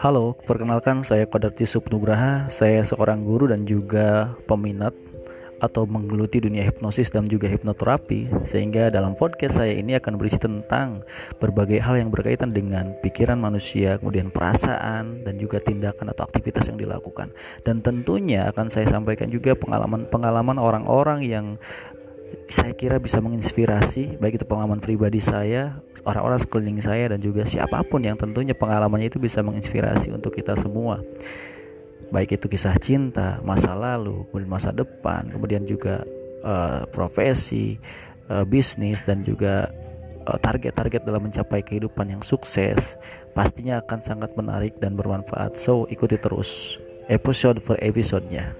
Halo, perkenalkan saya Kodarti Subnugraha. Saya seorang guru dan juga peminat atau menggeluti dunia hipnosis dan juga hipnoterapi sehingga dalam podcast saya ini akan berisi tentang berbagai hal yang berkaitan dengan pikiran manusia kemudian perasaan dan juga tindakan atau aktivitas yang dilakukan dan tentunya akan saya sampaikan juga pengalaman-pengalaman orang-orang yang saya kira bisa menginspirasi baik itu pengalaman pribadi saya, orang-orang sekeliling saya dan juga siapa pun yang tentunya pengalamannya itu bisa menginspirasi untuk kita semua. Baik itu kisah cinta, masa lalu, kemudian masa depan, kemudian juga uh, profesi, uh, bisnis dan juga eh, target-target uh, dalam mencapai kehidupan yang sukses pastinya akan sangat menarik dan bermanfaat. So, ikuti terus episode per episodenya.